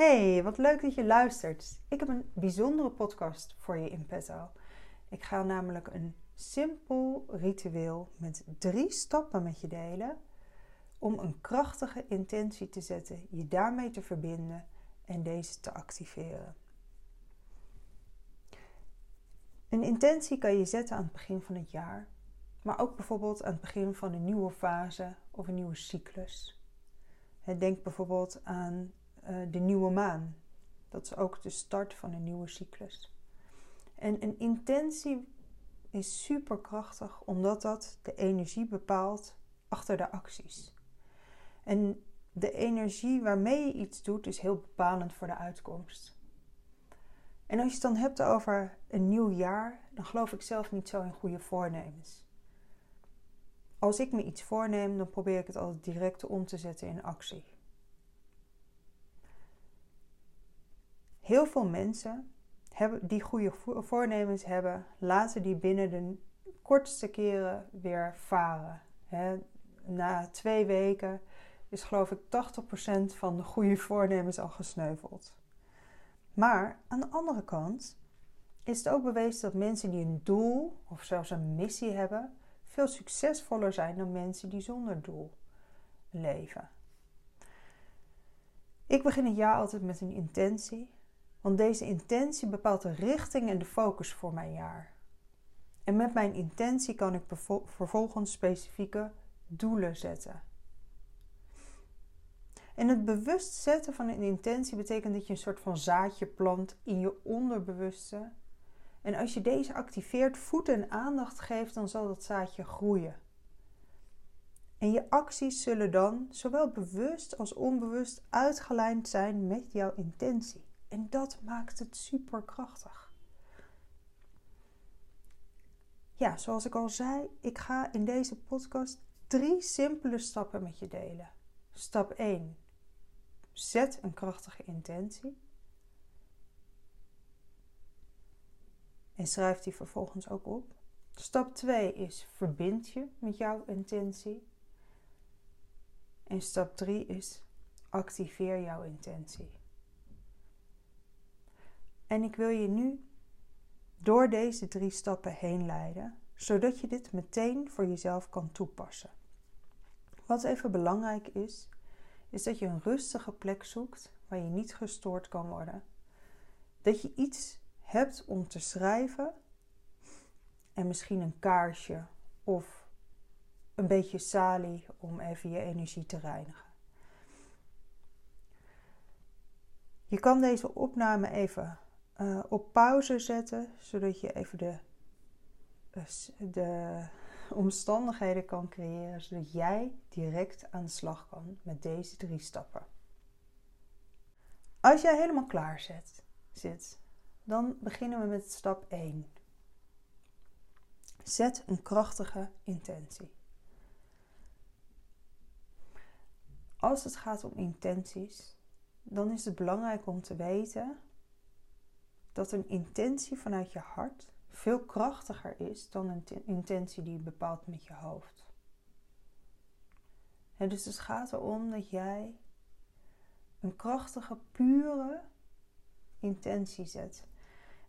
Hey, wat leuk dat je luistert. Ik heb een bijzondere podcast voor je in petto. Ik ga namelijk een simpel ritueel met drie stappen met je delen om een krachtige intentie te zetten, je daarmee te verbinden en deze te activeren. Een intentie kan je zetten aan het begin van het jaar, maar ook bijvoorbeeld aan het begin van een nieuwe fase of een nieuwe cyclus. Denk bijvoorbeeld aan de nieuwe maan. Dat is ook de start van een nieuwe cyclus. En een intentie is superkrachtig omdat dat de energie bepaalt achter de acties. En de energie waarmee je iets doet is heel bepalend voor de uitkomst. En als je het dan hebt over een nieuw jaar, dan geloof ik zelf niet zo in goede voornemens. Als ik me iets voorneem, dan probeer ik het altijd direct om te zetten in actie. Heel veel mensen hebben, die goede voornemens hebben, laten die binnen de kortste keren weer varen. na twee weken is geloof ik 80% van de goede voornemens al gesneuveld. Maar aan de andere kant is het ook bewezen dat mensen die een doel of zelfs een missie hebben, veel succesvoller zijn dan mensen die zonder doel leven. Ik begin het jaar altijd met een intentie, want deze intentie bepaalt de richting en de focus voor mijn jaar. En met mijn intentie kan ik vervolgens specifieke doelen zetten. En het bewust zetten van een intentie betekent dat je een soort van zaadje plant in je onderbewuste. En als je deze activeert, voet en aandacht geeft, dan zal dat zaadje groeien. En je acties zullen dan zowel bewust als onbewust uitgelijnd zijn met jouw intentie. En dat maakt het superkrachtig. Ja, zoals ik al zei, ik ga in deze podcast drie simpele stappen met je delen. Stap 1. Zet een krachtige intentie. En schrijf die vervolgens ook op. Stap 2 is verbind je met jouw intentie. En stap 3 is activeer jouw intentie. En ik wil je nu door deze drie stappen heen leiden, zodat je dit meteen voor jezelf kan toepassen. Wat even belangrijk is, is dat je een rustige plek zoekt waar je niet gestoord kan worden. Dat je iets hebt om te schrijven en misschien een kaarsje of een beetje salie om even je energie te reinigen. Je kan deze opname even uh, op pauze zetten, zodat je even de, eh, de omstandigheden kan creëren, zodat jij direct aan de slag kan met deze drie stappen. Als jij helemaal klaar zit, zit dan beginnen we met stap 1. Zet een krachtige intentie. Als het gaat om intenties, dan is het belangrijk om te weten dat een intentie vanuit je hart veel krachtiger is dan een intentie die je bepaalt met je hoofd. En dus het gaat erom dat jij een krachtige, pure intentie zet.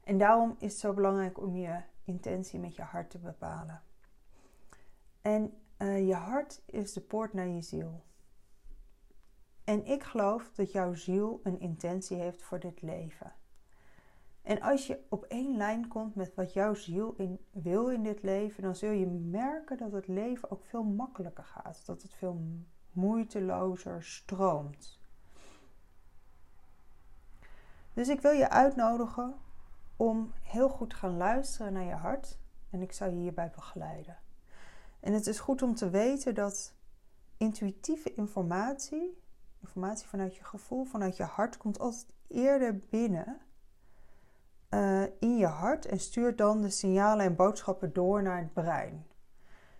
En daarom is het zo belangrijk om je intentie met je hart te bepalen. En uh, je hart is de poort naar je ziel. En ik geloof dat jouw ziel een intentie heeft voor dit leven. En als je op één lijn komt met wat jouw ziel in, wil in dit leven, dan zul je merken dat het leven ook veel makkelijker gaat. Dat het veel moeitelozer stroomt. Dus ik wil je uitnodigen om heel goed te gaan luisteren naar je hart. En ik zou je hierbij begeleiden. En het is goed om te weten dat intuïtieve informatie, informatie vanuit je gevoel, vanuit je hart, komt altijd eerder binnen uh, in je hart en stuurt dan de signalen en boodschappen door naar het brein.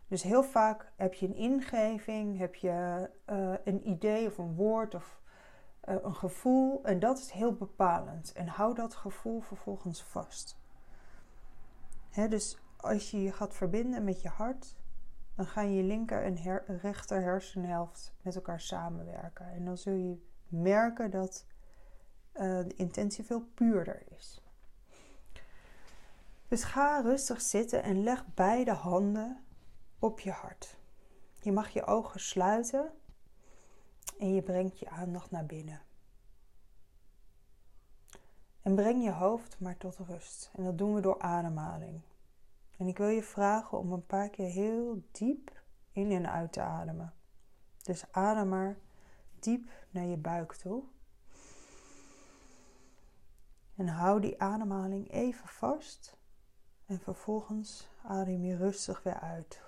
Dus heel vaak heb je een ingeving, heb je uh, een idee of een woord of uh, een gevoel en dat is heel bepalend. En hou dat gevoel vervolgens vast. Dus als je je gaat verbinden met je hart, dan gaan je linker en rechter hersenhelft met elkaar samenwerken. En dan zul je merken dat de intentie veel puurder is. Dus ga rustig zitten en leg beide handen op je hart. Je mag je ogen sluiten en je brengt je aandacht naar binnen. En breng je hoofd maar tot rust. En dat doen we door ademhaling. En ik wil je vragen om een paar keer heel diep in en uit te ademen. Dus adem maar diep naar je buik toe. En hou die ademhaling even vast. En vervolgens adem je rustig weer uit.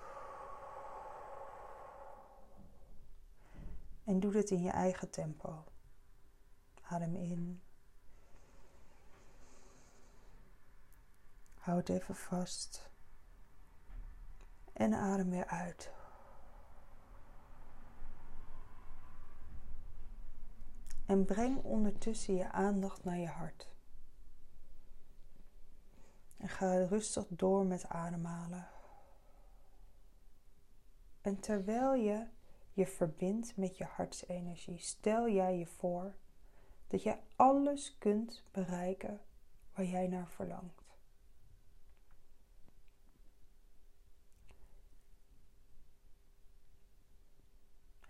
En doe dit in je eigen tempo. Adem in. Houd even vast. En adem weer uit. En breng ondertussen je aandacht naar je hart. En ga rustig door met ademhalen. En terwijl je je verbindt met je hartsenergie, stel jij je voor dat jij alles kunt bereiken waar jij naar verlangt.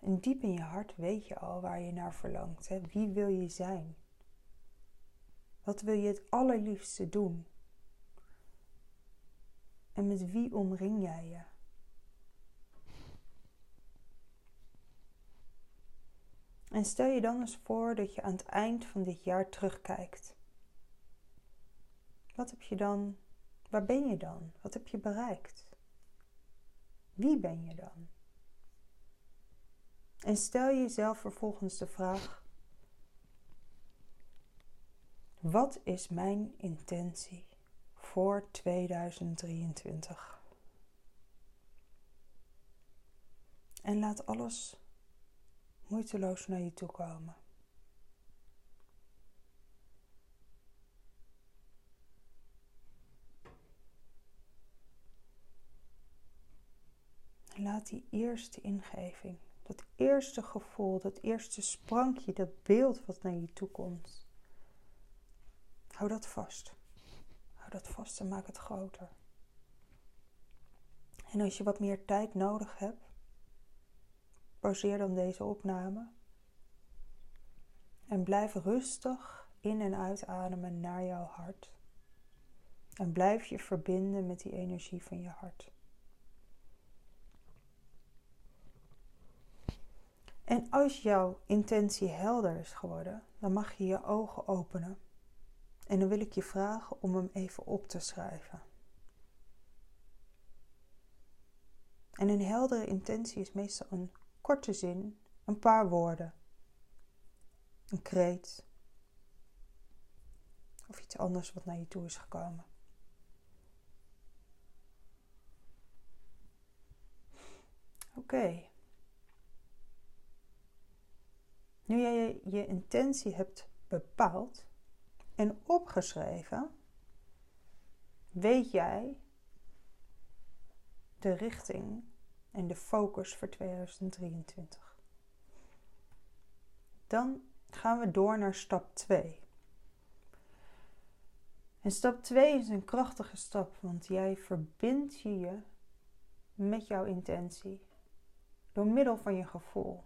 En diep in je hart weet je al waar je naar verlangt. Hè? Wie wil je zijn? Wat wil je het allerliefste doen? En met wie omring jij je? En stel je dan eens voor dat je aan het eind van dit jaar terugkijkt. Wat heb je dan, waar ben je dan? Wat heb je bereikt? Wie ben je dan? En stel jezelf vervolgens de vraag: Wat is mijn intentie voor 2023? En laat alles moeiteloos naar je toe komen. laat die eerste ingeving dat eerste gevoel, dat eerste sprankje, dat beeld wat naar je toe komt. Hou dat vast. Dat vast en maak het groter. En als je wat meer tijd nodig hebt, pauzeer dan deze opname. En blijf rustig in en uitademen naar jouw hart. En blijf je verbinden met die energie van je hart. En als jouw intentie helder is geworden, dan mag je je ogen openen. En dan wil ik je vragen om hem even op te schrijven. En een heldere intentie is meestal een korte zin, een paar woorden, een kreet of iets anders wat naar je toe is gekomen. Oké. Nu jij je intentie hebt bepaald en opgeschreven, weet jij de richting en de focus voor 2023. Dan gaan we door naar stap 2. En stap 2 is een krachtige stap, want jij verbindt je met jouw intentie door middel van je gevoel.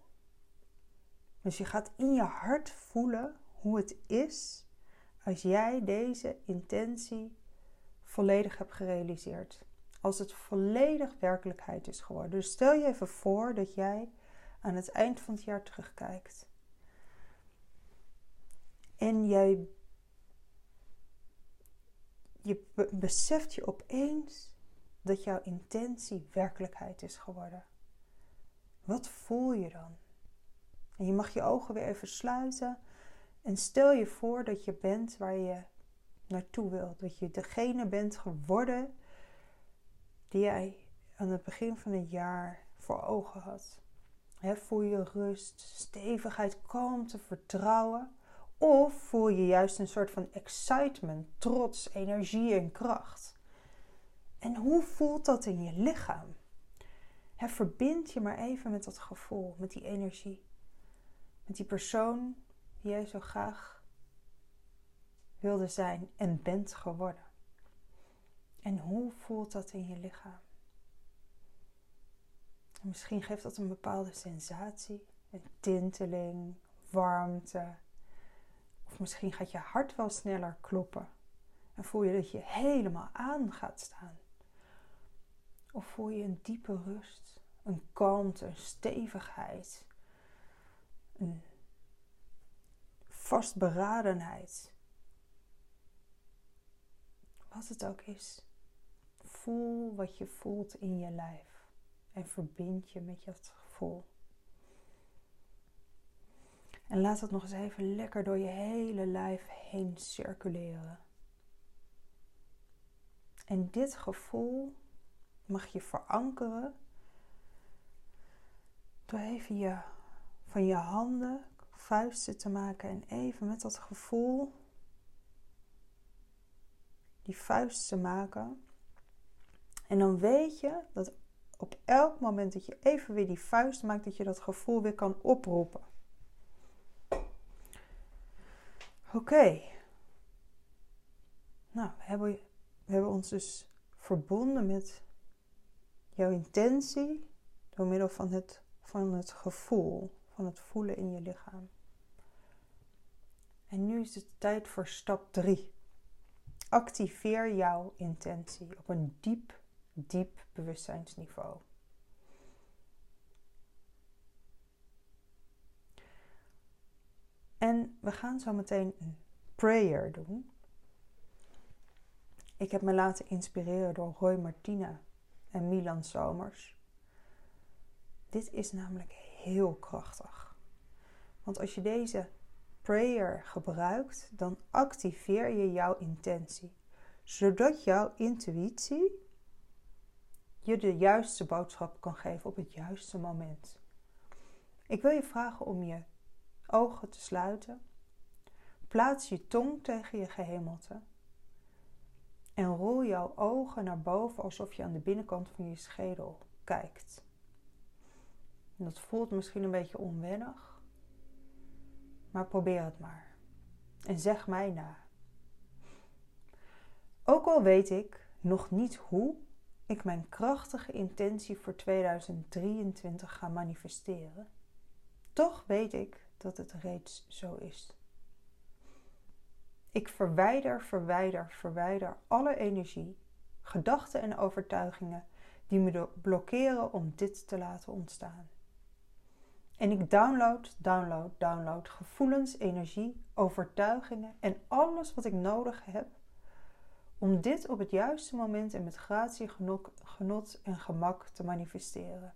Dus je gaat in je hart voelen hoe het is als jij deze intentie volledig hebt gerealiseerd. Als het volledig werkelijkheid is geworden. Dus stel je even voor dat jij aan het eind van het jaar terugkijkt. En jij je beseft je opeens dat jouw intentie werkelijkheid is geworden. Wat voel je dan? En je mag je ogen weer even sluiten. En stel je voor dat je bent waar je naartoe wilt. Dat je degene bent geworden die jij aan het begin van het jaar voor ogen had. voel je rust, stevigheid, kalmte, vertrouwen? Of voel je juist een soort van excitement, trots, energie en kracht? En hoe voelt dat in je lichaam? verbind je maar even met dat gevoel, met die energie met die persoon jij zo graag wilde zijn en bent geworden. En hoe voelt dat in je lichaam? misschien geeft dat een bepaalde sensatie, een tinteling, warmte. Of misschien gaat je hart wel sneller kloppen. En voel je dat je helemaal aan gaat staan. Of voel je een diepe rust, een kalmte, een stevigheid, een vastberadenheid. Wat het ook is, voel wat je voelt in je lijf en verbind je met dat gevoel. En laat het nog eens even lekker door je hele lijf heen circuleren. En dit gevoel mag je verankeren door even je, van je handen vuisten te maken en even met dat gevoel die vuist te maken. En dan weet je dat op elk moment dat je even weer die vuist maakt, dat je dat gevoel weer kan oproepen. Oké. Nou, we hebben, we hebben ons dus verbonden met jouw intentie door middel van het, van het gevoel, van het voelen in je lichaam. En nu is het tijd voor stap 3. Activeer jouw intentie op een diep, diep bewustzijnsniveau. En we gaan zo meteen een prayer doen. Ik heb me laten inspireren door Roy Martina en Milan Somers. Dit is namelijk heel krachtig. Want als je deze prayer gebruikt, dan activeer je jouw intentie. Zodat jouw intuïtie je de juiste boodschap kan geven op het juiste moment. Ik wil je vragen om je ogen te sluiten. Plaats je tong tegen je gehemelte. En rol jouw ogen naar boven alsof je aan de binnenkant van je schedel kijkt. Dat voelt misschien een beetje onwennig, maar probeer het maar. En zeg mij na. Ook al weet ik nog niet hoe ik mijn krachtige intentie voor 2023 ga manifesteren, toch weet ik dat het reeds zo is. Ik verwijder, verwijder, verwijder alle energie, gedachten en overtuigingen die me blokkeren om dit te laten ontstaan. En ik download, download, download gevoelens, energie, overtuigingen en alles wat ik nodig heb om dit op het juiste moment en met gratie, genot en gemak te manifesteren.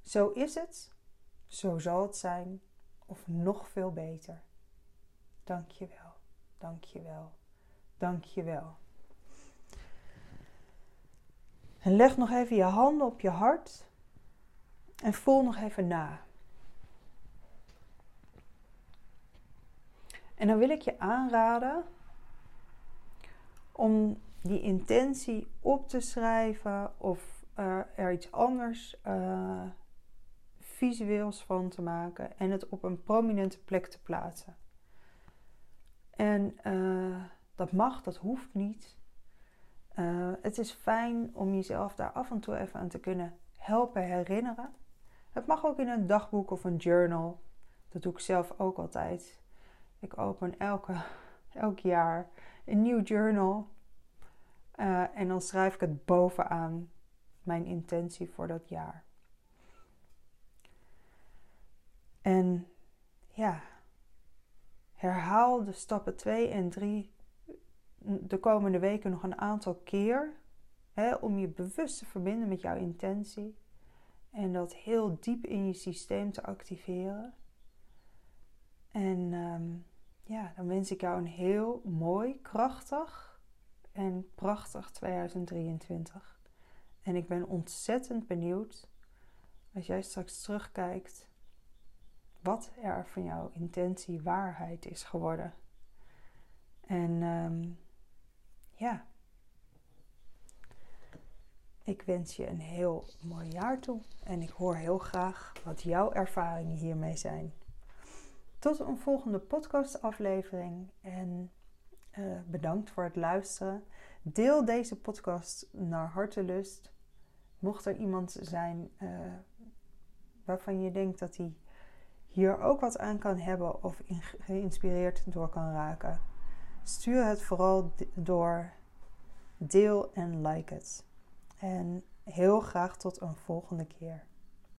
Zo is het, zo zal het zijn, of nog veel beter. Dank je wel, dank je wel, dank je wel. En leg nog even je handen op je hart en voel nog even na. En dan wil ik je aanraden om die intentie op te schrijven of er iets anders uh, visueels van te maken en het op een prominente plek te plaatsen. En uh, dat mag, dat hoeft niet. Het is fijn om jezelf daar af en toe even aan te kunnen helpen herinneren. Het mag ook in een dagboek of een journal. Dat doe ik zelf ook altijd. Ik open elke, elk jaar een nieuw journal. Uh, en dan schrijf ik het bovenaan mijn intentie voor dat jaar. En ja, herhaal de stappen 2 en 3 de komende weken nog een aantal keer. Hè, om je bewust te verbinden met jouw intentie. En dat heel diep in je systeem te activeren. En ehm, ja, dan wens ik jou een heel mooi, krachtig en prachtig 2023. En ik ben ontzettend benieuwd als jij straks terugkijkt wat er van jouw intentie waarheid is geworden. En ehm, ja, ik wens je een heel mooi jaar toe en ik hoor heel graag wat jouw ervaringen hiermee zijn. Tot een volgende podcastaflevering en uh, bedankt voor het luisteren. Deel deze podcast naar hartelust. Mocht er iemand zijn uh, waarvan je denkt dat hij hier ook wat aan kan hebben of geïnspireerd door kan raken, stuur het vooral door. Deel en like het. En heel graag tot een volgende keer.